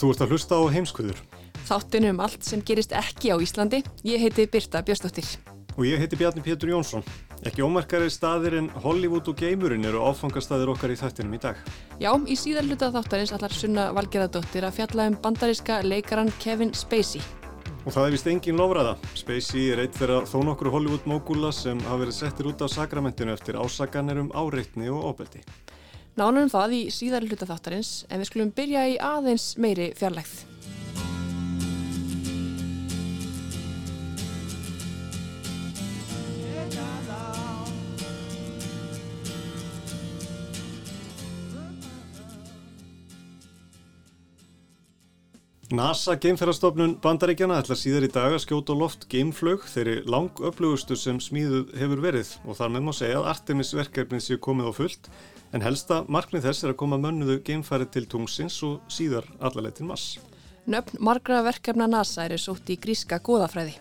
Þú ert að hlusta á heimskuður. Þáttinu um allt sem gerist ekki á Íslandi. Ég heiti Birta Björnsdóttir. Og ég heiti Bjarni Pétur Jónsson. Ekki ómarkari staðir en Hollywood og geimurinn eru áfangastæðir okkar í þættinum í dag. Já, í síðan hluta þáttarins allar Sunna Valgerðardóttir að fjalla um bandaríska leikaran Kevin Spacey. Og það er vist engin lofræða. Spacey er eitt þeirra þó nokkru Hollywood mógúla sem hafa verið settir út af sakramentinu eftir ásaganir um áreitni og óbeldi. Nánum það í síðar hluta þáttarins en við skulum byrja í aðeins meiri fjarlægð. NASA geimferðarstofnun bandaríkjana ætla síðar í dag að skjóta loft geimflög þeirri langöflugustu sem smíðuð hefur verið og þar með má segja að Artemis verkefnin séu komið á fullt en helsta markmið þess er að koma mönnuðu geimfæri til tungsins og síðar allarleið til mass. Nöfn margra verkefna NASA eru sótt í gríska góðafræði.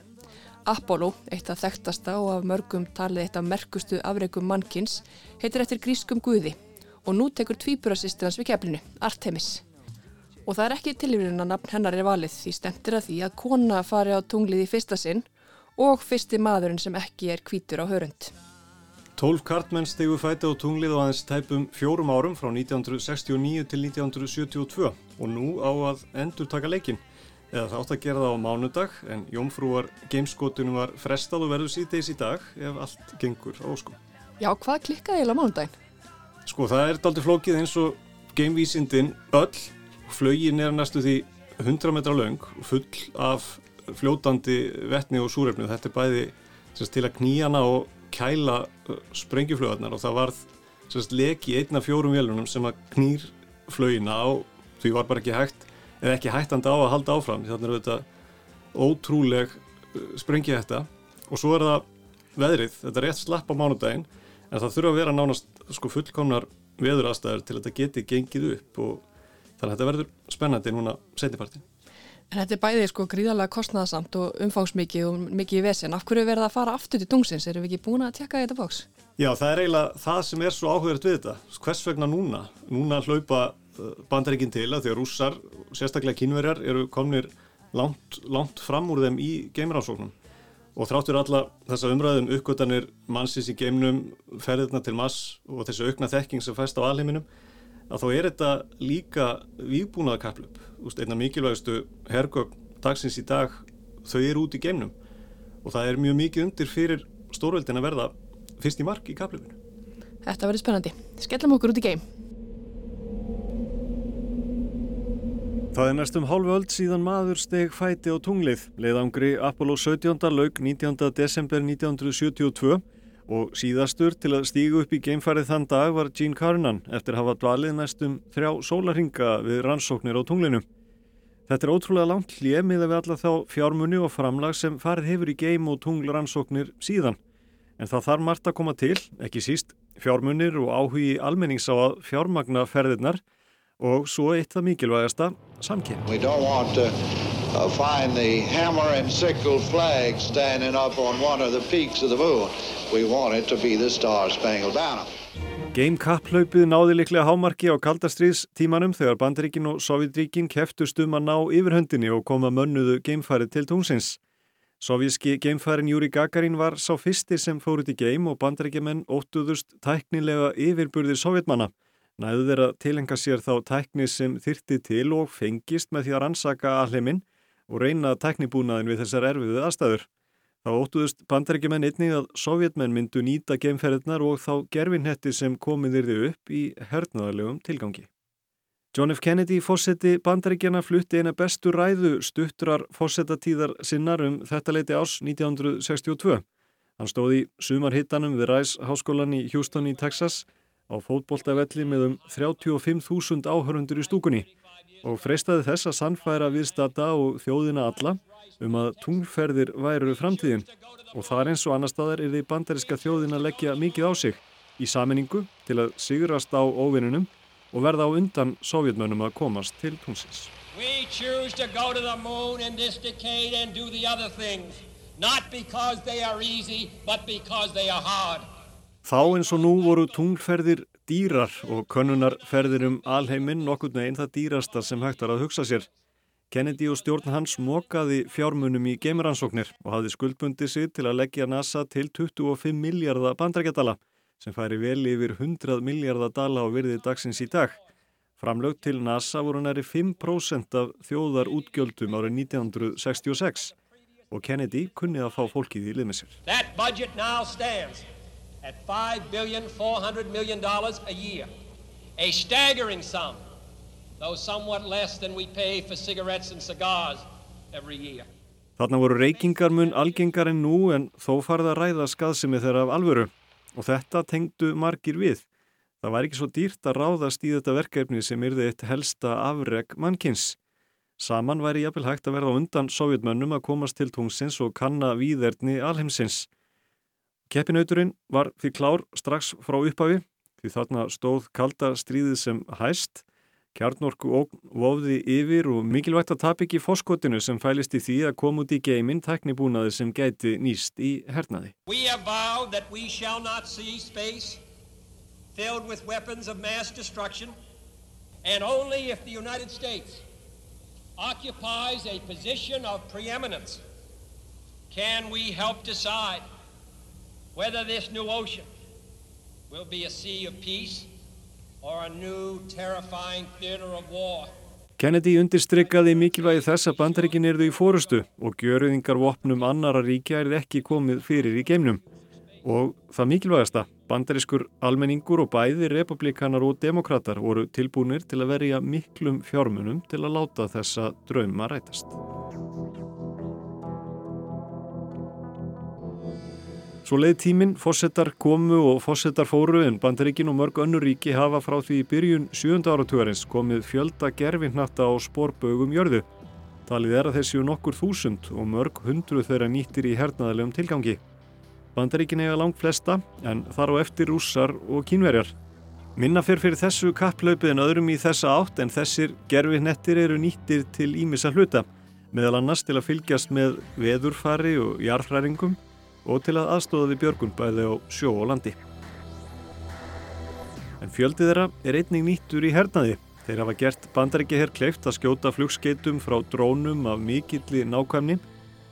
Apollo, eitt af þekktasta og af mörgum talið eitt af merkustu afreikum mannkins, heitir eftir grískum guði og nú tekur tvíburasistir hans við keflinu, Artemis. Og það er ekki tilvíðun að nafn hennar er valið því stemtir að því að kona fari á tunglið í fyrsta sinn og fyrsti maðurinn sem ekki er kvítur á hörund. Tólf kartmenn stegu fæti á tunglið á aðeins tæpum fjórum árum frá 1969 til 1972 og nú á að endur taka leikin. Eða þátt að gera það á mánudag en jómfrúar gameskotinu var frestað og verður síðdeis í dag ef allt gengur á óskum. Já, hvað klikkaði eiginlega mánudaginn? Sko það er daldi flókið eins og gamevísindin öll Flögin er næstu því 100 metra laung full af fljótandi vettni og súrefni. Og þetta er bæði semst, til að knýjana og kæla sprengjuflögarnar og það varð semst, leki einna fjórum vélunum sem að knýr flögina á því var bara ekki hægt eða ekki hægtandi á að halda áfram. Þannig er þetta ótrúleg sprengja þetta og svo er það veðrið, þetta er rétt slapp á mánudaginn en það þurfa að vera nánast sko, fullkomnar veðurastæður til að þetta geti gengið upp. Og Þannig að þetta verður spennandi núna setnipartin. En þetta er bæðið sko gríðarlega kostnæðasamt og umfangsmikið og mikið í vesen. Af hverju verða að fara aftur til tungsins? Erum við ekki búin að tjekka þetta bóks? Já, það er eiginlega það sem er svo áhugverðt við þetta. Hvers vegna núna? Núna hlaupa bandaríkinn til að því að rússar, sérstaklega kínverjar, eru komnir langt, langt fram úr þeim í geimrásóknum. Og þráttur alla þessa umræðum uppgötanir mannsins í geimnum, ferðirna til mass og þessu aukna þekking sem fæst á alheiminum að þá er þetta líka výbúnaða kaplöp. Einna mikilvægastu hergögn dagsins í dag þau eru út í geimnum og það er mjög mikið undir fyrir stórveldin að verða fyrst í mark í kaplöpinu. Þetta verður spennandi. Skellum okkur út í geim. Það er næstum hálfu öll síðan maður steg fæti á tunglið. Leiðangri Apollo 17. laug 19. desember 1972 og síðastur til að stígu upp í geimfarið þann dag var Gene Carnan eftir að hafa dvalið næstum þrjá sólarhinga við rannsóknir á tunglinu. Þetta er ótrúlega langt hlið með að við alla þá fjármunni og framlag sem farið hefur í geim og tunglrannsóknir síðan. En það þarf margt að koma til, ekki síst fjármunir og áhugi almennings á að fjármagna ferðirnar og svo eitt það mikilvægasta, samkynn. Uh, find the hammer and sickle flag standing up on one of the peaks of the moon. We want it to be the Star Spangled Banner. Game Cup-hlaupið náði liklega hámarki á kaldastriðstímanum þegar Bandaríkin og Sovjetríkin keftust um að ná yfirhöndinni og koma mönnuðu geimfarið til tungsins. Sovjíski geimfærin Júri Gagarin var sá fyrsti sem fór út í geim og bandaríkjumenn óttuðust tæknilega yfirburðir sovjetmanna. Næðu þeirra tilenga sér þá tækni sem þyrti til og fengist með því að rannsaka alheiminn og reyna teknibúnaðin við þessar erfiðu aðstæður. Þá óttuðust bandarækjumenn einnig að sovjetmenn myndu nýta geimferðnar og þá gerfinhetti sem komið yrði upp í hernaðarlegum tilgangi. John F. Kennedy fósetti bandaríkjana flutti eina bestu ræðu stuttrar fósettatíðar sinnar um þetta leiti ás 1962. Hann stóði sumarhittanum við Rice háskólan í Houston í Texas á fótboltavelli með um 35.000 áhörundur í stúkunni og freistaði þess að sannfæra viðstata og þjóðina alla um að tungferðir væru framtíðin og þar eins og annar staðar er því bandariska þjóðin að leggja mikið á sig í saminningu til að sigrast á óvinnunum og verða á undan sovjetmönnum að komast til tungsins. We choose to go to the moon in this decade and do the other things not because they are easy but because they are hard. Þá eins og nú voru tunglferðir dýrar og könnunarferðir um alheiminn nokkur neginn það dýrasta sem hægt var að hugsa sér. Kennedy og stjórn hans mókaði fjármunum í geimuransóknir og hafði skuldbundið sig til að leggja NASA til 25 miljardar bandrækjadala sem færi vel yfir 100 miljardar dala á virði dagsins í dag. Framlög til NASA voru næri 5% af þjóðar útgjöldum árið 1966 og Kennedy kunnið að fá fólkið í liðmissir. At $5,400,000,000 a year. A staggering sum, though somewhat less than we pay for cigarettes and cigars every year. Þarna voru reykingar mun algengar en nú en þó farða að ræða skaðsimi þeirra af alvöru og þetta tengdu margir við. Það var ekki svo dýrt að ráðast í þetta verkefni sem yrði eitt helsta afreg mannkins. Saman væri jafnvel hægt að verða undan sovjetmönnum að komast til tungsins og kanna víðerni alheimsins. Keppinauturinn var því klár strax frá upphafi því þarna stóð kalda stríðið sem hæst Kjarnorku vofði yfir og mikilvægt að tap ekki fórskotinu sem fælist í því að koma út í geiminn teknibúnaði sem gæti nýst í hernaði. We have vowed that we shall not see space filled with weapons of mass destruction and only if the United States occupies a position of preeminence can we help decide whether this new ocean will be a sea of peace Kennedy undirstrykkaði mikilvægi þess að bandaríkin erðu í fórustu og gjöruðingar vopnum annara ríkja er ekki komið fyrir í geimnum. Og það mikilvægasta, bandarískur almenningur og bæði republikanar og demokrater voru tilbúinir til að verja miklum fjármunum til að láta þessa drauma rætast. Svo leið tíminn, fósettar komu og fósettar fóru en bandaríkin og mörg önnur ríki hafa frá því í byrjun 7. áratugurins komið fjölda gerfinnatta á spórbögum jörðu. Talið er að þessi nokkur þúsund og mörg hundru þeirra nýttir í hernaðalegum tilgangi. Bandaríkin eiga langt flesta en þar á eftir rússar og kínverjar. Minna fyrir fyrir þessu kapplaupi en öðrum í þessa átt en þessir gerfinnettir eru nýttir til ímissa hluta, meðal annars til að fylgjast með veðurfari og jarðhræringum og til að aðstóða við björgun bæði á sjó og landi. En fjöldið þeirra er einning nýttur í hernaði. Þeir hafa gert bandaríkja herr kleift að skjóta flugskeitum frá drónum af mikilli nákvæmni,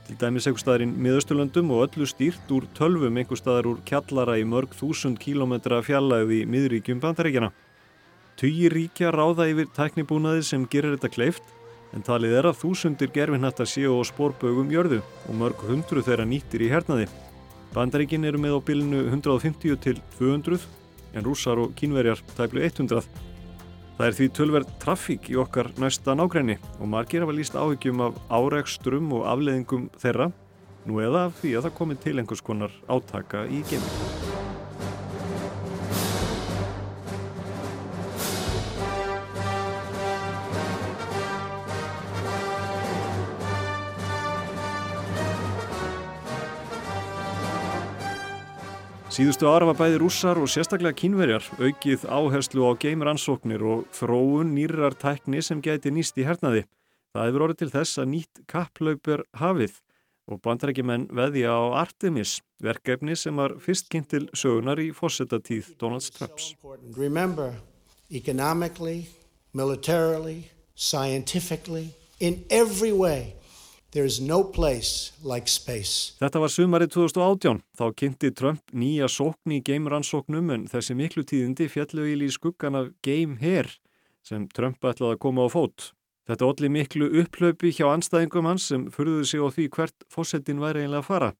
til dæmis einhver staðar í miðausturlöndum og öllu stýrt úr tölvum einhver staðar úr kjallara í mörg þúsund kílometra fjallaði í miðríkjum bandaríkjana. Tugir ríkja ráða yfir tæknibúnaði sem gerir þetta kleift en talið er að þúsundir gerfinhattar séu á spórbögum jörðu og mörg hundru þeirra nýttir í hernaði. Bandaríkin eru með á bilinu 150 til 200 en rússar og kínverjar tæplu 100. Það er því tölverð trafík í okkar næsta nákrenni og margir hafa líst áhyggjum af áregstrum og afleðingum þeirra nú eða af því að það komi til einhvers konar átaka í geiminu. Síðustu ára var bæði rússar og sérstaklega kínverjar aukið áherslu á geimrannsóknir og þróun nýrar tækni sem gæti nýst í hernaði. Það hefur orðið til þess að nýtt kapplauper hafið og bandarækjumenn veðja á Artemis, verkefni sem var fyrst kynnt til sögunar í fósettatíð Donald Trumps. Remember, economically, militarily, scientifically, in every way No like Þetta var sumarið 2018. Þá kynnti Trump nýja sókn í geimrannsóknum en þessi miklu tíðindi fjallu í skuggan af Game Hair sem Trump ætlaði að koma á fót. Þetta olli miklu upplöpi hjá anstæðingum hans sem furðuði sig á því hvert fósettin væri einlega að fara.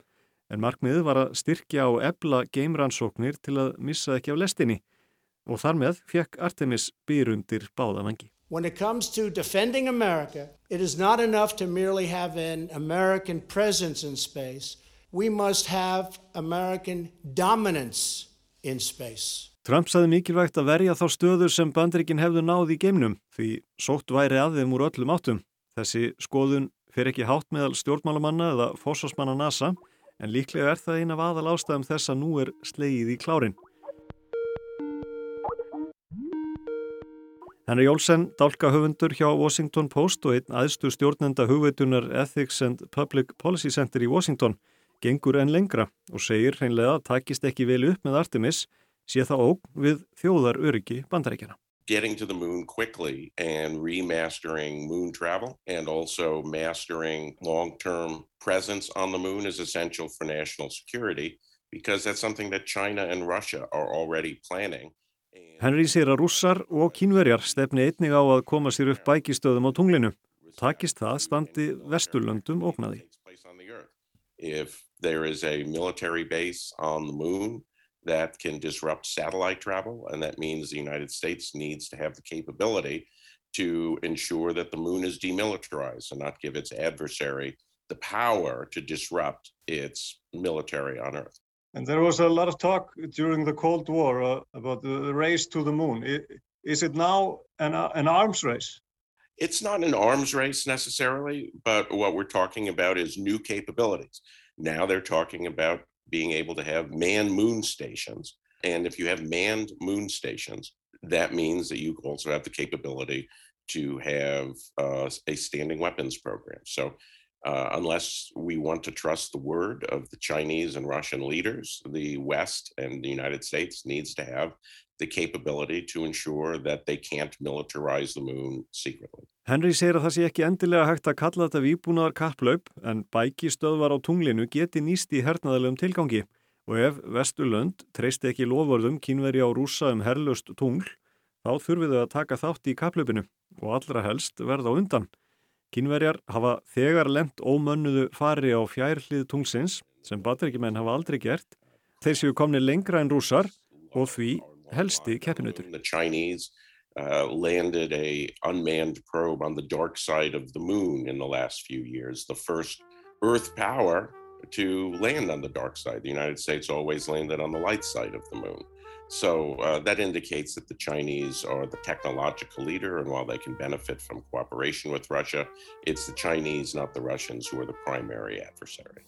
En markmiðið var að styrkja og ebla geimrannsóknir til að missa ekki af lestinni og þar með fekk Artemis byrundir báðavangi. When it comes to defending America, it is not enough to merely have an American presence in space. We must have American dominance in space. Trump saði mikilvægt að verja þá stöður sem bandreikin hefðu náð í geimnum því sótt væri að þeim úr öllum áttum. Þessi skoðun fer ekki hátt meðal stjórnmálamanna eða fósásmanna NASA en líklega er það eina af aðal ástæðum þess að nú er slegið í klárin. Henry Olsen, dálkahöfundur hjá Washington Post og einn aðstu stjórnenda hugveitunar Ethics and Public Policy Center í Washington, gengur enn lengra og segir hreinlega að takist ekki vel upp með Artemis sé það óg við þjóðar öryggi bandarækjana. Getting to the moon quickly and remastering moon travel and also mastering long-term presence on the moon is essential for national security because that's something that China and Russia are already planning. Henry sér að rússar og kínverjar stefni einnig á að koma sér upp bækistöðum á tunglinu. Takist það standi vesturlöndum ógnaði. If there is a military base on the moon that can disrupt satellite travel, and that means the United States needs to have the capability to ensure that the moon is demilitarized and not give its adversary the power to disrupt its military on Earth. And there was a lot of talk during the Cold War uh, about the race to the moon. Is it now an, uh, an arms race? It's not an arms race necessarily, but what we're talking about is new capabilities. Now they're talking about being able to have manned moon stations. And if you have manned moon stations, that means that you also have the capability to have uh, a standing weapons program. So, uh, unless we want to trust the word of the Chinese and Russian leaders, the West and the United States needs to have the capability to ensure that they can't militarize the moon secretly. Henry segir að það sé ekki endilega hægt að kalla þetta výbúnaðar kapplaup en bækistöðvar á tunglinu geti nýst í hernaðalegum tilgangi og ef Vesturlönd treysti ekki lofvörðum kínveri á rúsa um herlust tungl þá þurfið þau að taka þátt í kapplaupinu og allra helst verða undan. Kínverjar hafa þegar lemt ómönnuðu fari á fjærlið tunglsins sem batterikimenn hafa aldrei gert. Þeir séu komni lengra en rúsar og því helsti keppinautur. Uh, landed a unmanned probe on the dark side of the moon in the last few years, the first Earth power to land on the dark side. The United States always landed on the light side of the moon. So uh, that indicates that the Chinese are the technological leader, and while they can benefit from cooperation with Russia, it's the Chinese, not the Russians, who are the primary adversary.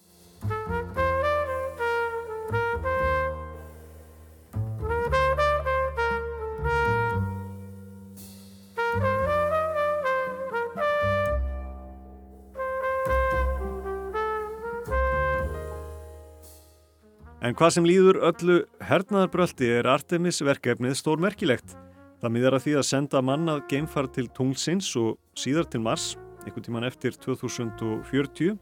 Hvað sem líður öllu hernaðarbröldi er Artemis verkefnið stórmerkilegt. Það miðar að því að senda mannað geimfar til tunglsins og síðar til Mars, einhvern tíman eftir 2040.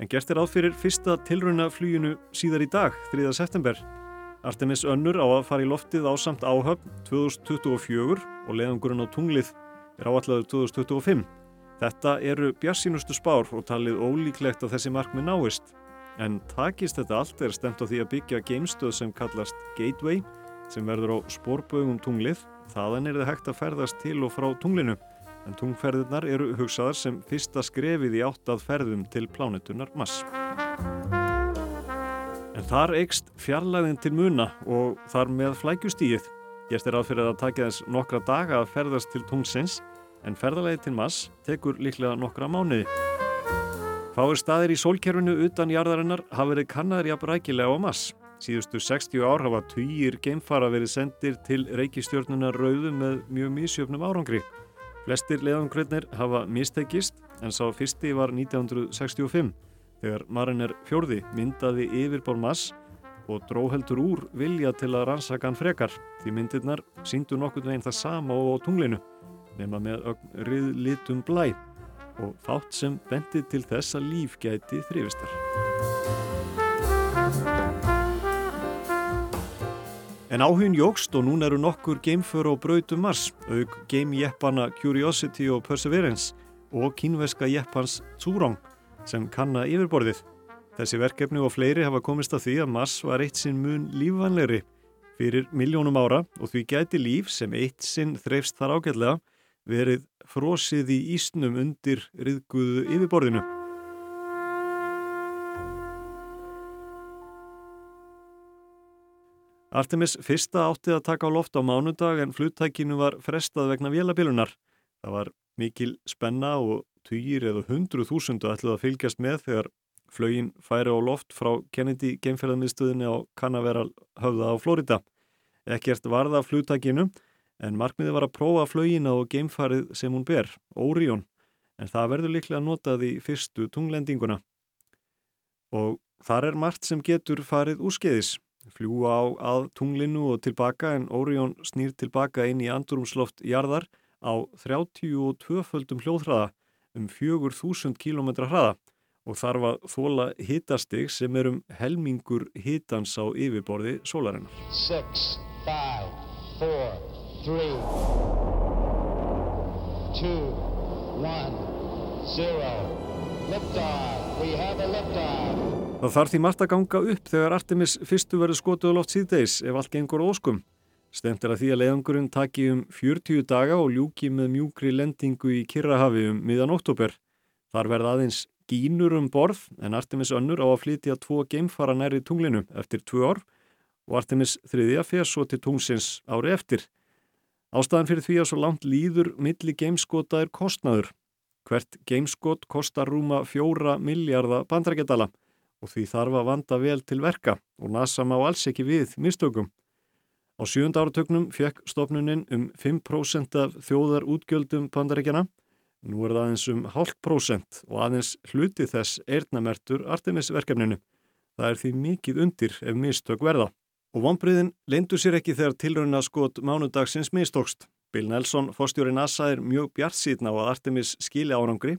En gert er áfyrir fyrsta tilruna fluginu síðar í dag, 3. september. Artemis önnur á að fara í loftið á samt áhöfn 2024 og leiðangurinn á tunglið er áallaður 2025. Þetta eru bjarsínustu spár og talið ólíklegt að þessi markmið náist. En takist þetta allt er stemt á því að byggja geimstöð sem kallast Gateway sem verður á spórbögum tunglið. Þaðan er það hægt að ferðast til og frá tunglinu en tungferðirnar eru hugsaðar sem fyrsta skrefið í áttað ferðum til plánetunar Mars. En þar eikst fjarlæðin til muna og þar með flækjustíið. Gert er aðfyrir að taka þess nokkra daga að ferðast til tungsins en ferðarlega til Mars tekur líklega nokkra mánuði. Fáir staðir í sólkerfinu utan jarðarinnar hafa verið kannaðir jafn rækilega á Mars. Síðustu 60 ár hafa týjir geimfara verið sendir til reykistjörnunar rauðu með mjög mísjöfnum árangri. Flestir leðangröðnir hafa mistekist en sá fyrsti var 1965 þegar Mariner fjórði myndaði yfirbár Mars og dróheldur úr vilja til að rannsaka hann frekar því myndirnar síndu nokkur veginn það sama á tunglinu nema með riðlitum blæ og fátt sem bendi til þess að líf gæti þrifistar. En áhugin jógst og núna eru nokkur geimför á brautum Mars, auk geimjeppana Curiosity og Perseverance og kínveska jeppans Zhurong sem kanna yfirborðið. Þessi verkefni og fleiri hafa komist að því að Mars var eitt sinn mun lífvanlegri fyrir miljónum ára og því gæti líf sem eitt sinn þreifst þar ágætlega verið frosið í ísnum undir riðguðu yfirborðinu. Artemis fyrsta áttið að taka á loft á mánudag en fluttækinu var frestað vegna vélabilunar. Það var mikil spenna og týjir eða hundru þúsundu ætluð að fylgjast með þegar flögin færi á loft frá Kennedy geimferðarmiðstöðinni á Canaveral höfða á Florida. Ekkert varða fluttækinu en markmiði var að prófa flögina og geimfarið sem hún ber, Orion, en það verður líklega notað í fyrstu tunglendinguna. Og þar er margt sem getur farið úrskeiðis fljúa á að tunglinu og tilbaka en Orion snýr tilbaka inn í andurumsloft jarðar á 32 földum hljóðhraða um 4000 km hraða og þarf að þóla hitastig sem er um helmingur hitans á yfirborði sólarinnar. 6, 5, 4, 3, 2, 1, 0, lift off, we have a lift off. Það þarf því margt að ganga upp þegar Artemis fyrstu verður skotuð loft síðdeis ef allt gengur óskum. Stemt er að því að leiðangurinn taki um 40 daga og ljúki með mjúkri lendingu í Kirrahafi um miðan oktober. Þar verða aðeins gínur um borð en Artemis önnur á að flytja tvo geimfara næri tunglinu eftir tvö ár og Artemis þriðja fer svo til tungsins ári eftir. Ástæðan fyrir því að svo langt líður milli geimskota er kostnaður. Hvert geimskot kostar rúma fjóra miljardar bandrækjadala og því þarf að vanda vel til verka og NASA má alls ekki við mistökum. Á sjönda áratögnum fekk stofnuninn um 5% af þjóðar útgjöldum pandaríkjana. Nú er það aðeins um hálf prósent og aðeins hluti þess eirnamertur Artemis-verkefninu. Það er því mikið undir ef mistök verða. Og vonbriðin leindu sér ekki þegar tilrauna skot mánudagsins mistókst. Bill Nelson, fórstjóri NASA, er mjög bjart síðan á að Artemis skili árangri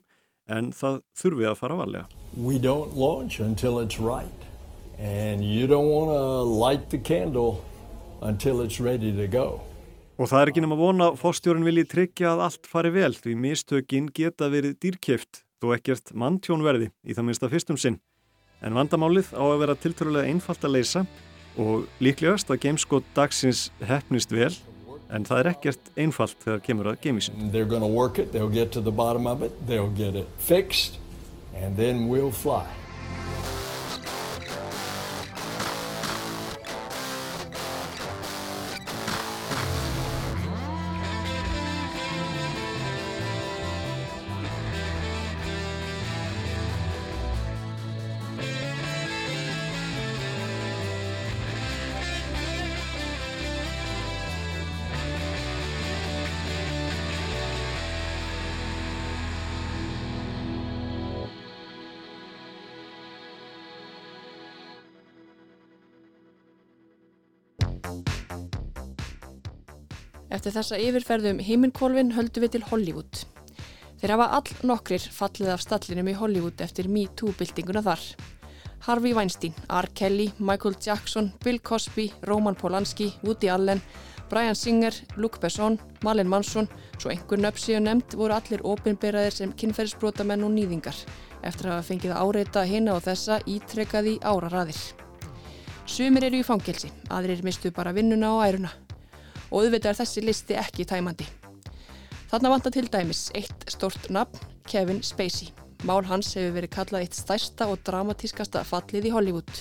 en það þurfi að fara valega. We don't launch until it's right and you don't want to light the candle until it's ready to go. Og það er ekki nema vona fórstjórun vilji tryggja að allt fari vel því mistökin geta verið dýrkjöft þó ekkert manntjónverði í það minnsta fyrstum sinn. En vandamálið á að vera tiltörulega einfalt að leysa og líklegast að gameskot dagsins hefnist vel en það er ekkert einfalt þegar kemur að gemisinn. They're gonna work it, they'll get to the bottom of it, they'll get it fixed and then we'll fly. Eftir þessa yfirferðum heiminkólfin höldu við til Hollywood. Þeir hafa all nokkrir fallið af stallinum í Hollywood eftir MeToo-byltinguna þar. Harvey Weinstein, R. Kelly, Michael Jackson, Bill Cosby, Roman Polanski, Woody Allen, Brian Singer, Luke Besson, Malin Mansson, svo einhver nöpsi og nefnd voru allir ofinberaðir sem kynferðisbrotamenn og nýðingar eftir að hafa fengið að áreita hina og þessa ítrekkaði ára raðir. Sumir eru í fangelsi, aðrir mistu bara vinnuna og æruna og auðvitað er þessi listi ekki tæmandi. Þarna vantar til dæmis eitt stort nafn, Kevin Spacey. Mál hans hefur verið kallað eitt stærsta og dramatískasta fallið í Hollywood.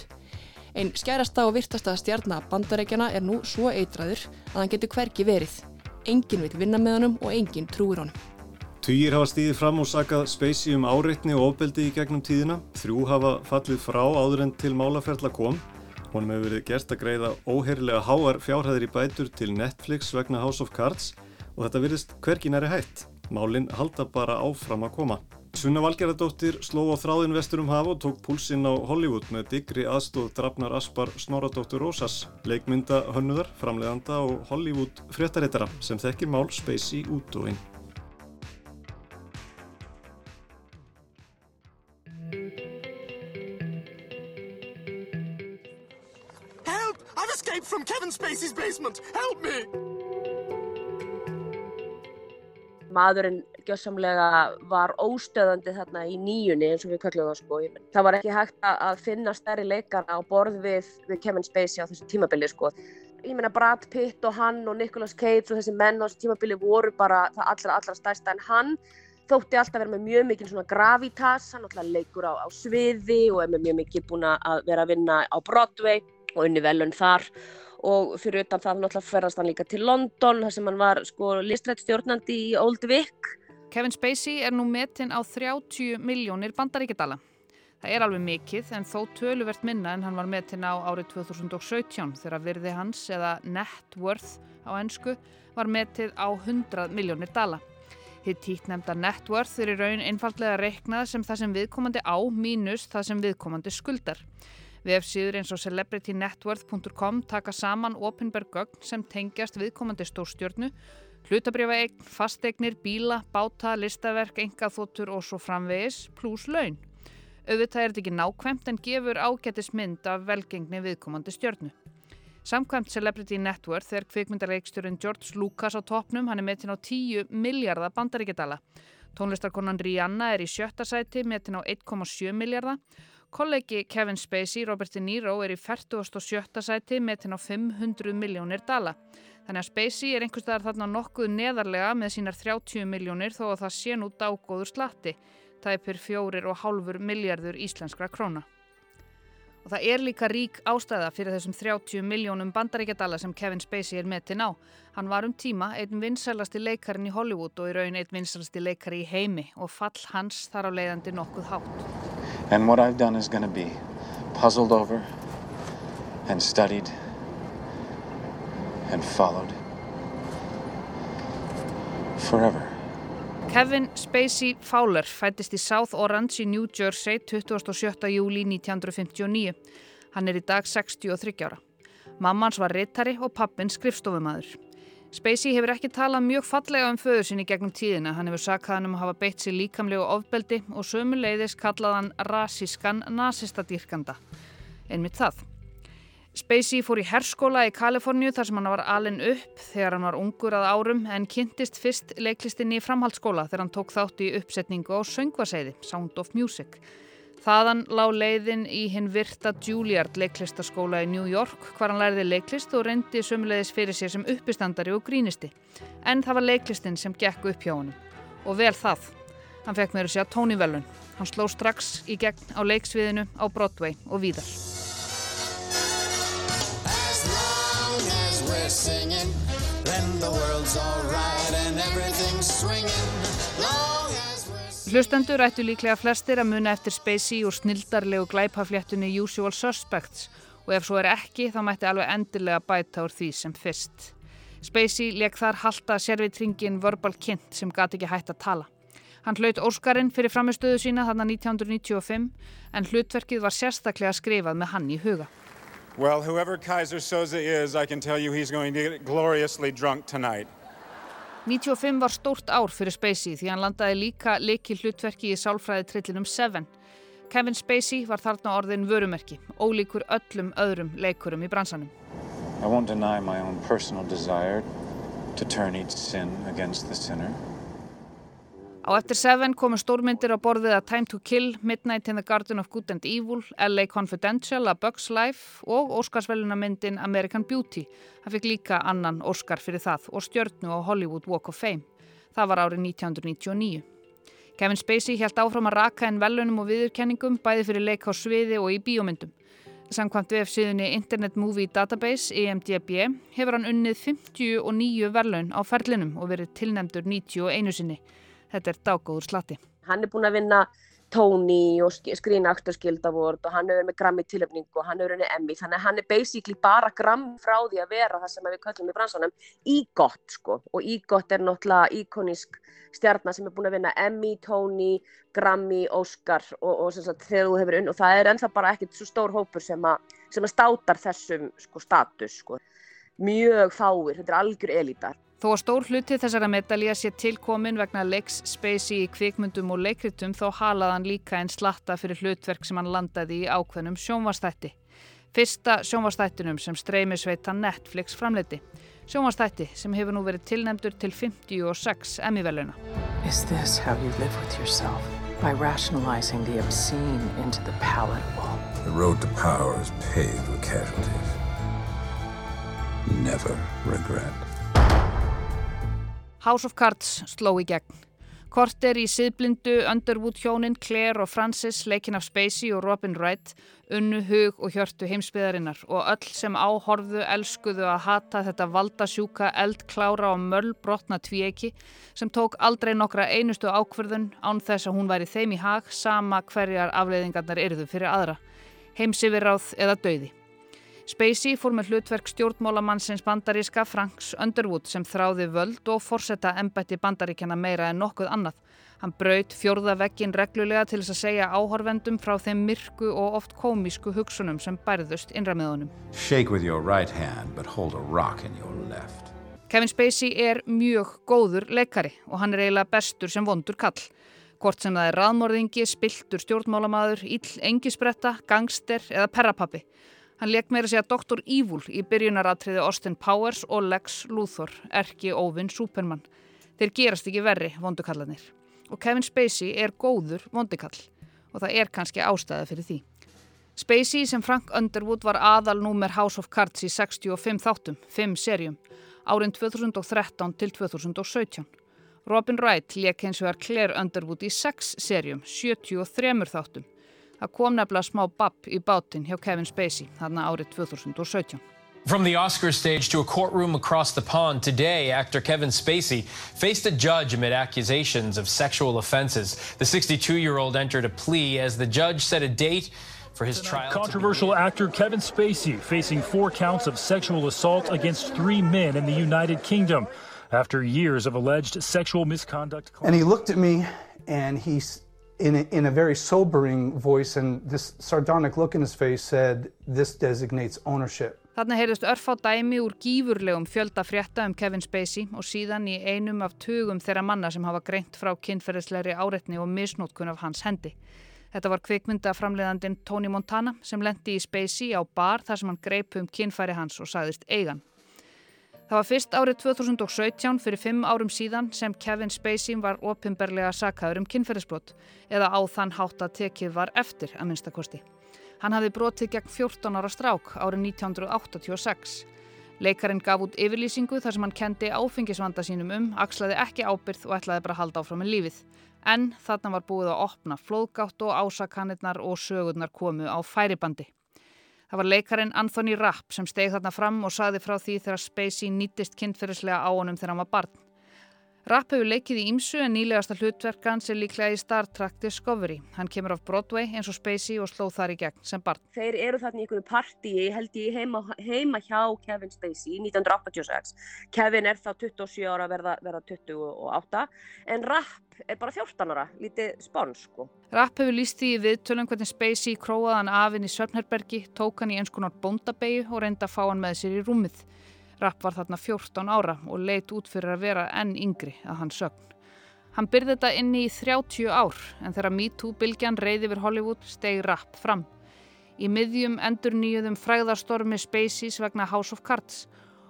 Einn skærasta og virtasta stjarnar bandarækjana er nú svo eitraður að hann getur hverki verið. Engin vil vinna með honum og engin trúir honum. Týjir hafa stíðið fram og sakað Spacey um áreitni og ofbeldi í gegnum tíðina. Þrjú hafa fallið frá áður en til málaferðla kom. Honum hefur verið gert að greiða óheirilega háar fjárhæðir í bætur til Netflix vegna House of Cards og þetta virðist hvergin er hægt. Málinn halda bara áfram að koma. Sunna Valgerðardóttir sló á þráðin vestur um hafa og tók púlsinn á Hollywood með digri aðstóð drafnar Aspar Snoradóttur Rósas, leikmynda hönnuðar, framleganda og Hollywood fréttaréttara sem þekkir mál Spacey út og inn. Spacey's basement! Help me! maðurinn gjössamlega var óstöðandi þarna í nýjunni eins og við kallum það sko. Það var ekki hægt að finna stærri leikara á borð við, við Kevin Spacey á þessu tímabili sko. Ég meina Brad Pitt og hann og Nicolas Cage og þessi menn á þessu tímabili voru bara það allra allra stærsta en hann þótti alltaf vera með mjög mikil svona gravitas, hann alltaf leikur á, á sviði og er með mjög mikil búin að vera að vinna á Broadway og unni velun þar og fyrir utan það náttúrulega ferðast hann líka til London þar sem hann var sko listrætt stjórnandi í Old Vic. Kevin Spacey er nú metinn á 30 miljónir bandaríkjadala. Það er alveg mikið en þó töluvert minna en hann var metinn á árið 2017 þegar virði hans eða net worth á ennsku var metið á 100 miljónir dala. Hitt títnemda net worth er í raun einfallega reiknað sem það sem viðkomandi á mínus það sem viðkomandi skuldar. Vefsíður eins og celebritynetworth.com taka saman opinbergögn sem tengjast viðkomandi stórstjörnu, hlutabrifa eign, fasteignir, bíla, báta, listaverk, engaþóttur og svo framvegis pluss laun. Auðvitað er þetta ekki nákvæmt en gefur ágættis mynd af velgengni viðkomandi stjörnu. Samkvæmt Celebrity Networth er kvikmyndarleikstjórun George Lucas á toppnum, hann er metin á 10 miljardar bandaríkjadala. Tónlistarkonan Rihanna er í sjötta sæti metin á 1,7 miljardar Kollegi Kevin Spacey, Robert De Niro, er í 47. sæti metin á 500 miljónir dala. Þannig að Spacey er einhvers staðar þarna nokkuð neðarlega með sínar 30 miljónir þó að það sé nú dágóður slatti. Það er pyr fjórir og hálfur miljardur íslenskra króna. Og það er líka rík ástæða fyrir þessum 30 miljónum bandaríkjadala sem Kevin Spacey er metin á. Hann var um tíma einn vinsælasti leikarin í Hollywood og í raun einn vinsælasti leikari í heimi og fall hans þar á leiðandi nokkuð hátt. And what I've done is going to be puzzled over and studied and followed forever. Kevin Spacey Fowler fættist í South Orange í New Jersey 27. júli 1959. Hann er í dag 63 ára. Mammans var rittari og pappin skrifstofumæður. Spacey hefur ekki talað mjög fallega um föður sinni gegnum tíðina. Hann hefur sakað hann um að hafa beitt sér líkamlegu ofbeldi og sömuleiðis kallað hann rasískan nazistadýrkanda. Einmitt það. Spacey fór í herskóla í Kaliforníu þar sem hann var alin upp þegar hann var ungur að árum en kynntist fyrst leiklistinni í framhaldsskóla þegar hann tók þátt í uppsetningu á söngvaseiði, Sound of Music. Þaðan lág leiðin í hinn virta Juilliard leiklistaskóla í New York hvar hann læriði leiklist og reyndi sömulegis fyrir sér sem uppistandari og grínisti. En það var leiklistin sem gekk upp hjá hann. Og vel það. Hann fekk að Tony Vellun. Hann sló strax í gegn á leiksviðinu á Broadway og víðar. As long as we're singing Then the world's alright and everything's swinging Hlustendur ættu líklega flestir að muna eftir Spacey úr snildarlegu glæpafléttunni Usual Suspects og ef svo er ekki þá mætti alveg endilega bæta úr því sem fyrst. Spacey leik þar halda servitringin Verbal Kint sem gati ekki hægt að tala. Hann hlaut Óskarinn fyrir framistöðu sína þarna 1995 en hlutverkið var sérstaklega skrifað með hann í huga. Well, whoever Kaiser Soze is, I can tell you he's going to get gloriously drunk tonight. 95 var stórt ár fyrir Spacey því hann landaði líka leiki hlutverki í sálfræði trillinum Seven. Kevin Spacey var þarna orðin vörumerki, ólíkur öllum öðrum leikurum í bransanum. I won't deny my own personal desire to turn each sin against the sinner. Á eftir Seven komu stórmyndir á borðið að Time to Kill, Midnight in the Garden of Good and Evil, LA Confidential, A Bug's Life og Óskarsvelunamyndin American Beauty. Það fikk líka annan Óskar fyrir það og stjörnu á Hollywood Walk of Fame. Það var árið 1999. Kevin Spacey held áfram að raka en velunum og viðurkenningum bæði fyrir leik á sviði og í bíómyndum. Samkvæmt VF-síðunni Internet Movie Database, EMDB, hefur hann unnið 59 velun á ferlinum og verið tilnemdur 91 sinni. Þetta er dágóður slatti. Hann er búin að vinna Tony og Guild Award og hann verið með Grammy tilöfningu og hann verið með Emmy. Þannig að hann er basically bara Gram frá því að vera það sem við kallum í bransanum ígott sko. Og ígott er náttúrulega íkonisk stjarnar sem er búin að vinna Emmy, Tony, Grammy, Oscar og, og sagt, þegar þú hefur unn. Og það er ennþá bara ekkert svo stór hópur sem að, sem að státar þessum sko, status sko. Mjög fáir, þetta er algjör elítar. Þó að stór hluti þessara medalja sé tilkomin vegna leiks Spacey í kvikmyndum og leikritum þó halaðan líka einn slatta fyrir hlutverk sem hann landaði í ákveðnum sjónvastætti. Fyrsta sjónvastættinum sem streymisveita Netflix framleiti. Sjónvastætti sem hefur nú verið tilnemdur til 56 Emmy-veluna. Is this how you live with yourself? By rationalizing the obscene into the palatable? The road to power is paved with casualties. Never regret. House of Cards sló í gegn. Kort er í siðblindu Underwood hjónin Claire og Francis, leikin af Spacey og Robin Wright, unnu hug og hjörtu heimsbyðarinnar og öll sem áhorðu elskuðu að hata þetta valdasjúka, eldklára og möllbrotna tvíeki sem tók aldrei nokkra einustu ákverðun án þess að hún væri þeim í hag sama hverjar afleiðingarnar eruðu fyrir aðra, heimsifirráð eða dauði. Spacey fór með hlutverk stjórnmálamannsins bandaríska Franks Underwood sem þráði völd og forsetta embætti bandaríkjana meira en nokkuð annað. Hann braut fjórða vekkin reglulega til þess að segja áhorvendum frá þeim myrku og oft komísku hugsunum sem bærðust innræmiðunum. Shake with your right hand but hold a rock in your left. Kevin Spacey er mjög góður leikari og hann er eiginlega bestur sem vondur kall. Hvort sem það er raðmorðingi, spiltur stjórnmálamaður, ill engisbretta, gangster eða perrapappi. Hann leik meira segja Dr. Evil í byrjunaratriði Austin Powers og Lex Luthor, erki óvinn Superman. Þeir gerast ekki verri, vondukallanir. Og Kevin Spacey er góður vondukall og það er kannski ástæða fyrir því. Spacey sem Frank Underwood var aðal númer House of Cards í 65 þáttum, 5 serjum, árin 2013 til 2017. Robin Wright leik hins vegar Claire Underwood í 6 serjum, 73 þáttum. Það kom nefnilega smá bapp í bátinn hjá Kevin Spacey þarna árið 2017. From the Oscar stage to a courtroom across the pond, today actor Kevin Spacey faced a judge amid accusations of sexual offenses. The 62-year-old entered a plea as the judge set a date for his trial. Controversial actor Kevin Spacey facing four counts of sexual assault against three men in the United Kingdom after years of alleged sexual misconduct. And he looked at me and he in a, in a very sobering voice and this sardonic look in his face said, This designates ownership. Þarna heyrðist örfá dæmi úr gífurlegum fjölda frétta um Kevin Spacey og síðan í einum af tugum þeirra manna sem hafa greint frá kynferðisleiri áreitni og misnótkun af hans hendi. Þetta var kvikmynda framleiðandin Tony Montana sem lendi í Spacey á bar þar sem hann greip um kynfæri hans og sagðist eigan. Það var fyrst árið 2017 fyrir fimm árum síðan sem Kevin Spacey var opimberlega sakaður um kynferðisbrot eða á þann hátt að tekið var eftir að minnstakosti. Hann hafði brotið gegn 14 ára strák árið 1986. Leikarinn gaf út yfirlýsingu þar sem hann kendi áfengisvanda sínum um, axlaði ekki ábyrð og ætlaði bara að halda áfram með lífið. En þarna var búið að opna flóðgátt og ásakanirnar og sögurnar komu á færibandi. Það var leikarin Anthony Rapp sem steg þarna fram og saði frá því þegar Spacey nýttist kynferðislega á honum þegar hann var barn. Rapp hefur leikið í Ímsu en nýlegasta hlutverkan sem líklega í Star Trek Discovery. Hann kemur af Broadway eins og Spacey og slóð þar í gegn sem barn. Þeir eru þarna í einhverju partíi, held ég heima, heima hjá Kevin Spacey 1986. Kevin er þá 27 ára verða, verða 28 en Rapp er bara 14 ára, lítið spáns sko. Rapp hefur líst því í viðtölum hvernig Spacey króaði hann af inn í Svörnherbergi, tók hann í eins konar bóndabegi og reynda að fá hann með sér í rúmið. Rapp var þarna 14 ára og leit út fyrir að vera enn yngri að hann sögn. Hann byrði þetta inni í 30 ár en þegar MeToo-bylgjan reyði yfir Hollywood steg Rapp fram. Í miðjum endur nýjuðum fræðarstormi Spaceys vegna House of Cards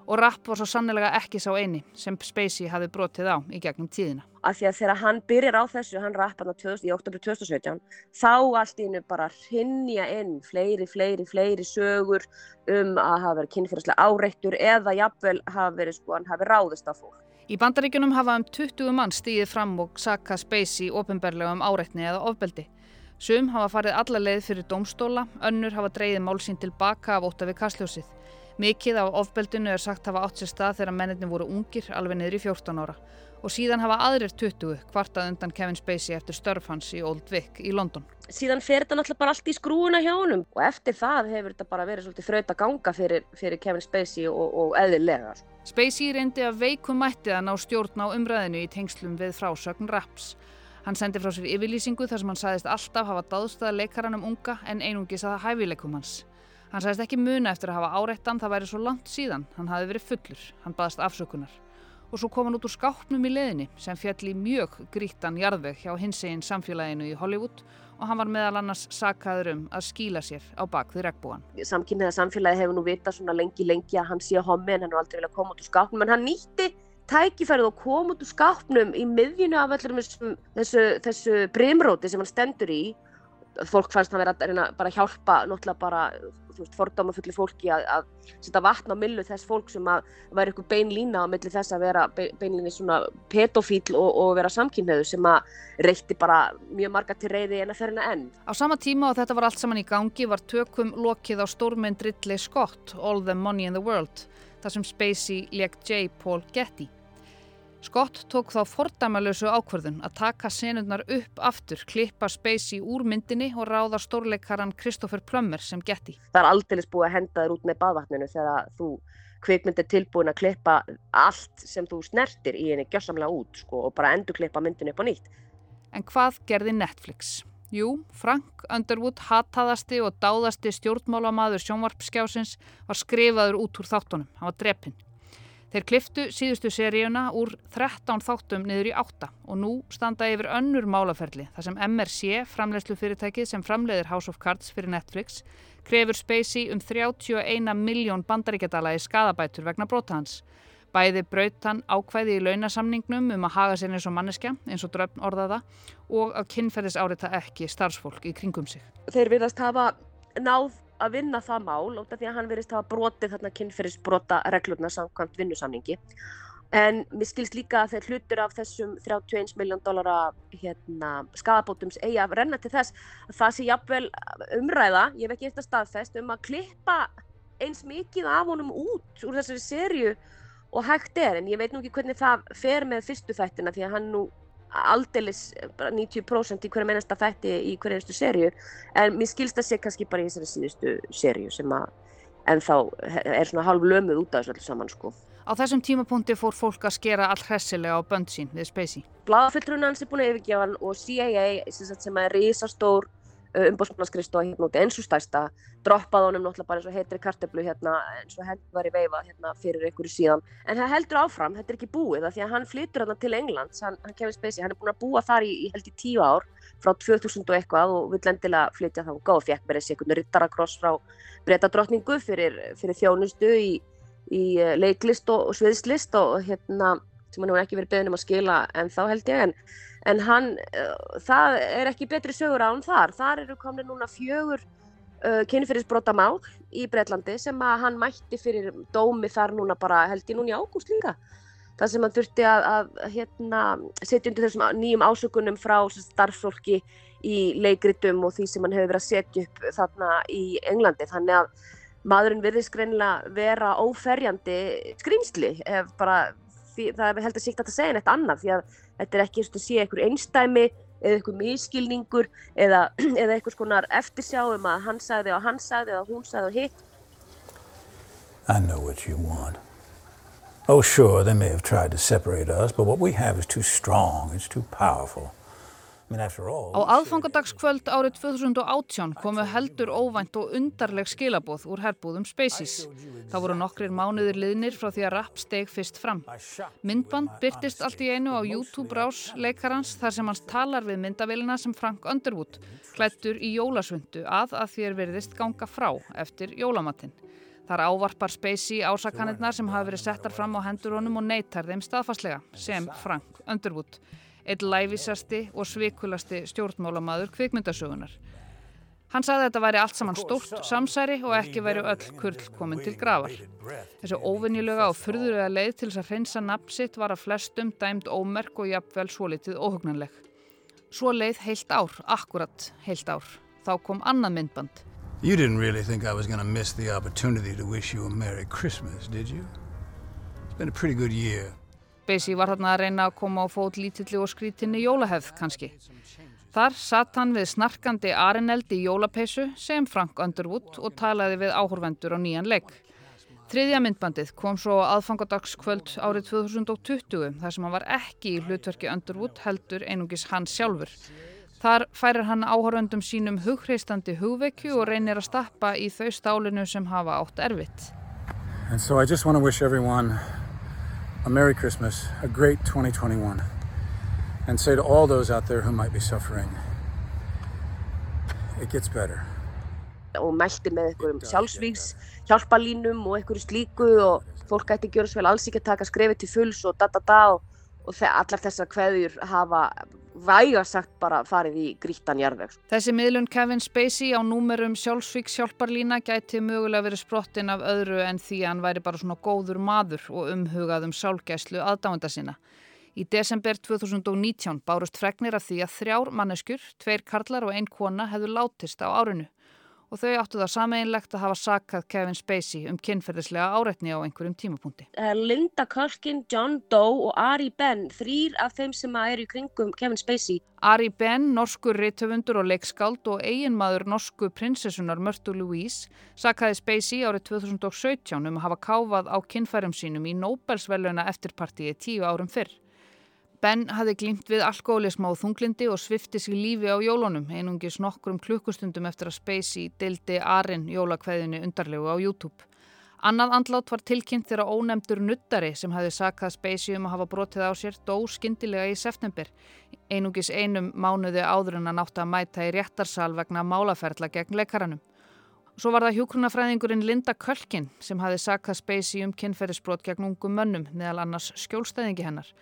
og Rapp var svo sannilega ekki sá eini sem Spacey hafi brotið á í gegnum tíðina. Af því að þegar hann byrjar á þessu, hann rappa í oktober 2017, þá allt innu bara hrinja inn fleiri, fleiri, fleiri sögur um að hafa verið kynferðislega áreittur eða jafnvel hafa verið sko, hann hafi ráðist af fólk. Í bandaríkunum hafa um 20 mann stíðið fram og saka Spacey ofinberlega um áreitni eða ofbeldi. Sum hafa farið alla leið fyrir domstóla, önnur hafa dreyið málsín tilbaka af óta við kastljósið. Mikið af ofbeldinu er sagt hafa átt sér stað þegar menninni voru ungir alveg niður í 14 ára og síðan hafa aðrir 20 kvartað undan Kevin Spacey eftir störf hans í Old Vic í London. Síðan fer þetta náttúrulega bara allt í skrúuna hjá honum og eftir það hefur þetta bara verið svolítið þraut að ganga fyrir, fyrir Kevin Spacey og, og eðlilega. Spacey reyndi að veikum mætti að ná stjórn á umræðinu í tengslum við frásögn Raps. Hann sendi frá sér yfirlýsingu þar sem hann sagðist alltaf hafa dáðstæða leikaranum unga en einungis að það hæfileikum hans. Hann sagðist ekki muna eftir að hafa áreittan það væri svo langt síðan, hann hafi verið fullur, hann baðast afsökunar. og svo kom hann út úr skápnum í leðinni sem fjall í mjög grítan jarðveg hjá hinsegin samfélaginu í Hollywood og hann var meðal annars sakaður um að skíla sér á bakvið regnbúan. Samkynniða samfélagi hefur nú vita svona lengi lengi að hann sé hommi en hann er aldrei viljað koma út úr skápnum en hann nýtti tækifærið og kom út úr skápnum í miðjunu af allir þessu, þessu, þessu brimróti sem hann stendur í fólk fannst hann vera að reyna bara að hjálpa náttúrulega bara fordóma fulli fólki að, að setja vatn á millu þess fólk sem að væri eitthvað bein lína á milli þess að vera beinlinni svona pedofíl og, og vera samkynneðu sem að reyti bara mjög marga til reyði en að ferina enn. Á sama tíma og þetta var allt saman í gangi var tökum lokið á stórmynd Ridley Scott, All the Money in the World, þar sem Spacey leik J. Paul Getty. Scott tók þá fordæmalösu ákverðun að taka senurnar upp aftur, klippa Spacey úr myndinni og ráða stórleikaran Christopher Plummer sem getti. Það er aldrei búið að henda þér út með baðvatninu þegar þú kvikmyndir tilbúin að klippa allt sem þú snertir í henni gjörsamlega út sko, og bara endur klippa myndinu upp á nýtt. En hvað gerði Netflix? Jú, Frank Underwood, hataðasti og dáðasti stjórnmálamaður sjónvarpskjásins var skrifaður út úr þáttunum. Hann var drepinn. Þeir kliftu síðustu seríuna úr 13 þáttum niður í 8 og nú standa yfir önnur málaferli þar sem MRC, framlegslu fyrirtækið sem framleiðir House of Cards fyrir Netflix, krefur Spacey um 31 miljón bandaríkjadala í skadabætur vegna brótahans. Bæði braut hann ákvæði í launasamningnum um að haga sér eins og manneskja, eins og dröfn orðaða, og að kynferðis árita ekki starfsfólk í kringum sig. Þeir virðast hafa náð að vinna það mál út af því að hann verist hafa brotið þarna kynferðisbrota reglurna samkvæmt vinnusamningi. En mér skilst líka að þeir hlutur af þessum 31 miljón dólara hérna, skadabótums eigi að renna til þess að það sé jafnvel umræða, ég veit ekki eftir staðfest um að klippa eins mikið af honum út úr þessari sériu og hægt er. En ég veit nú ekki hvernig það fer með fyrstu þættina því að hann nú aldeilis 90% í hverja mennasta þætti í hverja einstu sériu en mér skilst að sé kannski bara í þessari síðustu sériu sem að en þá er svona halv lömuð út af þessu allir saman sko. Á þessum tímapunkti fór fólk að skera all hressilega á bönd sín við Spacey. Blaðafylltrun hans er búin að yfirgefa og CIA sem er risastór Uh, umbóðsmannskristofa hérna út eins og stærsta droppaði honum náttúrulega bara eins og heitri karteblu hérna eins og heldur var í veifa hérna fyrir einhverju síðan. En það heldur áfram, þetta er ekki búið það því að hann flytur hérna til Englands hann, hann kemur spesi, hann er búin að búa þar í, í held í tíu ár frá 2000 og eitthvað og vill endilega flytja þá og gáð fekk með þessi einhvern rittarakross frá breytadrottningu fyrir, fyrir þjónustu í, í uh, leiklist og, og sviðslist og hérna sem hann hefur ekki verið beðin um að skila en þá held ég en en hann, uh, það er ekki betri sögur án þar. Þar eru komni núna fjögur uh, kynfyrirsbrota mál í Breitlandi sem að hann mætti fyrir dómi þar núna bara held í ágúst líka. Það sem hann þurfti að, að hérna, setja undir þessum nýjum ásökunum frá starfsfólki í leikritum og því sem hann hefur verið að setja upp þarna í Englandi. Þannig að maðurinn virðist greinilega vera óferjandi skrýmsli ef bara því, það held að síkt að það segja neitt annað því að þetta er ekki og sé einhver einstæmi eða einhver miskilningur eða, eða einhvers konar eftirsjáum að hann sagði og hann sagði og hún sagði og hitt. I know what you want. Oh sure, they may have tried to separate us but what we have is too strong, it's too powerful Á aðfangadagskvöld árið 2018 komu heldur óvænt og undarleg skilaboð úr herbúðum Spaceys. Það voru nokkrir mánuðir liðnir frá því að Rapp steg fyrst fram. Myndband byrtist allt í einu á YouTube rás leikarans þar sem hans talar við myndavélina sem Frank Underwood, klættur í jólasvöndu að að þér veriðist ganga frá eftir jólamatinn. Þar ávarpar Spacey ásakanirnar sem hafa verið settar fram á hendur honum og neytar þeim staðfastlega sem Frank Underwood eitt læfisasti og svikulasti stjórnmálamaður kvikmyndasögunar. Hann sagði að þetta væri allt saman stórt samsæri og ekki væri öll kurl komin til gravar. Þessu óvinnilega og fyrðurlega leið til þess að hreinsa nafnsitt var að flestum dæmt ómerk og jafnvel svo litið óhugnanleg. Svo leið heilt ár, akkurat heilt ár. Þá kom annað myndband. You didn't really think I was gonna miss the opportunity to wish you a Merry Christmas, did you? It's been a pretty good year. Spacey var þarna að reyna að koma á fót lítilli og skrítinni jólahefð kannski. Þar satt hann við snarkandi arineldi í jólapeisu sem Frank Underwood og talaði við áhorvendur á nýjan legg. Þriðja myndbandið kom svo aðfangadagskvöld árið 2020 þar sem hann var ekki í hlutverki Underwood heldur einungis hann sjálfur. Þar færir hann áhorvendum sínum hugreistandi hugvekju og reynir að stappa í þau stálinu sem hafa átt erfitt. And so I just want to wish everyone a Merry Christmas, a great 2021, and say to all those out there who might be suffering, it gets better. og mælti með einhverjum sjálfsvíks hjálpalínum og einhverju slíku og fólk ætti að gjöra svo vel alls ekki að taka skrefið til fulls og da da da og, og allar þessar kveðjur hafa vægarsagt bara farið í grítan jarðveg. Þessi miðlun Kevin Spacey á númerum sjálfsvíks hjálparlína gæti mögulega verið sprottin af öðru en því að hann væri bara svona góður maður og umhugað um sálgæslu aðdáenda sinna. Í desember 2019 bárust fregnir af því að þrjár manneskur, tveir karlar og einn kona hefðu látist á árinu og þau áttu það sameinlegt að hafa sakað Kevin Spacey um kynferðislega áreitni á einhverjum tímapunkti. Linda Culkin, John Doe og Ari Ben, þrýr af þeim sem eru í kringum Kevin Spacey. Ari Ben, norskur reytöfundur og leikskáld og eiginmaður norsku prinsessunar Mörtu Louise sakaði Spacey árið 2017 um að hafa káfað á kynfærum sínum í Nobelsveluna eftirpartíi tíu árum fyrr. Ben hafði glýmt við alkoholisma og þunglindi og svifti sig lífi á jólunum einungis nokkrum klukkustundum eftir að Spacey dildi Arin jólakveðinu undarlegu á YouTube. Annað andlát var tilkynnt þegar ónemdur nuttari sem hafði sakað Spacey um að hafa brotið á sér dó skindilega í september, einungis einum mánuði áður en að nátt að mæta í réttarsal vegna málaferðla gegn leikaranum. Svo var það hjókrunafræðingurinn Linda Kölkin sem hafði sakað Spacey um kynferðisbrot gegn ungum mönnum, meðal annars skjólstæðingi hennar.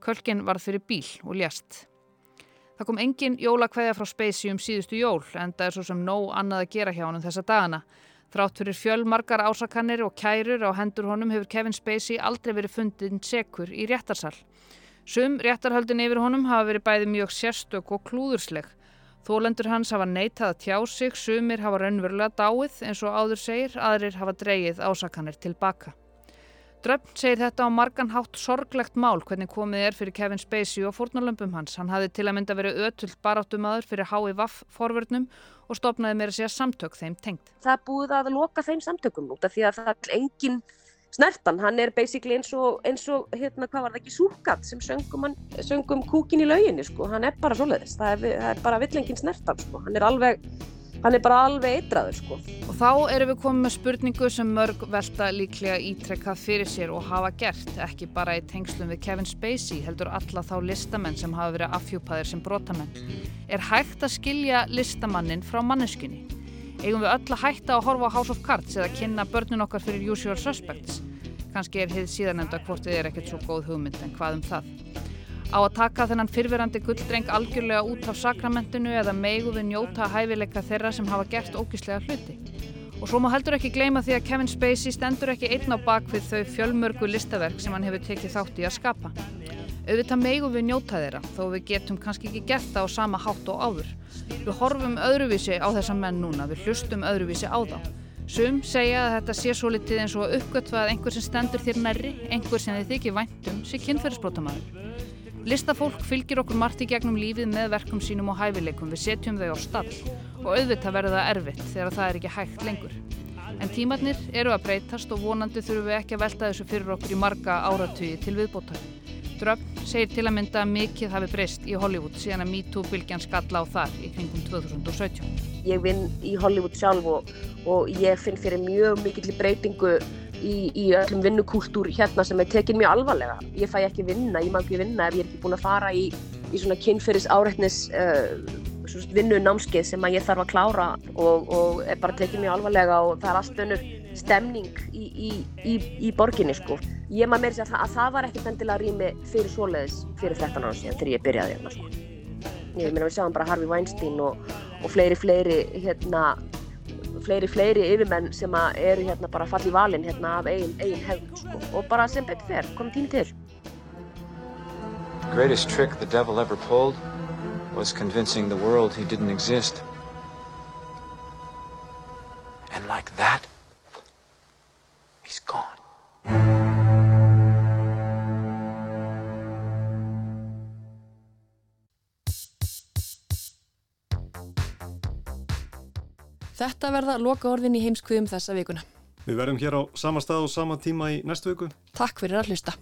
Kölkin varð fyrir bíl og ljast. Það kom engin jólakveðja frá Spacey um síðustu jól en það er svo sem nóg annað að gera hjá honum þessa dagana. Þrátt fyrir fjölmarkar ásakanir og kærur á hendur honum hefur Kevin Spacey aldrei verið fundin sekur í réttarsal. Sum réttarhöldin yfir honum hafa verið bæði mjög sérstök og klúðursleg. Þólendur hans hafa neitað að tjá sig, sumir hafa raunverulega dáið eins og áður segir, aðrir hafa dreyið ásakanir tilbaka. Dröfn segir þetta á margan hátt sorglegt mál hvernig komið er fyrir Kevin Spacey og fórnarlömpum hans. Hann hafði til að mynda verið ötult baráttumadur fyrir HIVAF forvörnum og stopnaði meira sér samtök þeim tengt. Það búið að loka þeim samtökum út af því að það er engin snertan. Hann er basically eins og, eins og hérna, hvað var það ekki, súkat sem söngum, hann, söngum kúkin í lauginni, sko. Hann er bara svoleiðis. Það er, það er bara villengin snertan, sko. Hann er alveg hann er bara alveg eitraður sko. Og þá erum við komið með spurningu sem mörg velta líklega ítrekkað fyrir sér og hafa gert, ekki bara í tengslum við Kevin Spacey, heldur alla þá listamenn sem hafa verið afhjúpaðir sem brotamenn. Er hægt að skilja listamannin frá manneskunni? Eigum við öll að hætta að horfa á House of Cards eða kynna börnun okkar fyrir Usual Suspects? Kanski er hið síðanemda hvort þið er ekkert svo góð hugmynd en hvað um það? Á að taka þennan fyrfirandi gulldreng algjörlega út af sakramentinu eða meigu við njóta hæfileika þeirra sem hafa gert ógíslega hluti. Og svo má heldur ekki gleyma því að Kevin Spacey stendur ekki einn á bakvið þau fjölmörgu listaverk sem hann hefur tekið þátt í að skapa. Auðvitað meigu við njóta þeirra þó við getum kannski ekki gert það á sama hátt og áður. Við horfum öðruvísi á þessa menn núna, við hlustum öðruvísi á þá. Sum segja að þetta sé svo litið eins og að uppgötva að einhver sem stendur þér nærri, einhver sem þið þykir væntum, sé kynferðisbrótamaður. Listafólk fylgir okkur margt í gegnum lífið með verkum sínum og hæfileikum, við setjum þau á stall og auðvitað verður það erfitt þegar það er ekki hægt lengur. En tímatnir eru að breytast og vonandi þurfum við ekki að velta þessu fyrir okkur í marga áratugi til viðbótar. Dröfn segir til að mynda að mikið hafi breyst í Hollywood síðan að MeToo-bylgjan skalla á þar í kringum 2017. Ég vinn í Hollywood sjálf og, og ég finn fyrir mjög mikill breytingu í, í öllum vinnukúltúr hérna sem er tekin mjög alvarlega. Ég fæ ekki vinna, ég má ekki vinna ef ég er ekki búin að fara í, í svona kynferðis áreitnis uh, vinnu námskeið sem að ég þarf að klára og, og er bara tekin mjög alvarlega og það er allt önnur stemning í, í, í borginni sko. Ég maður meiri sér að, að það var ekkert endilega rými fyrir svoleiðis fyrir 13 ára síðan þegar ég byrjaði hérna sko. Ég meina við sjáum bara Harvey Weinstein og, og fleiri fleiri hérna fleiri, fleiri yfirmenn sem eru hérna bara fallið valin hérna af eigin, eigin hefn sko. og bara sem betur fer, komum tími til. The greatest trick the devil ever pulled was convincing the world he didn't exist. And like that, he's gone. Þetta verða loka orðin í heimskviðum þessa vikuna. Við verðum hér á sama stað og sama tíma í næstu viku. Takk fyrir að hlusta.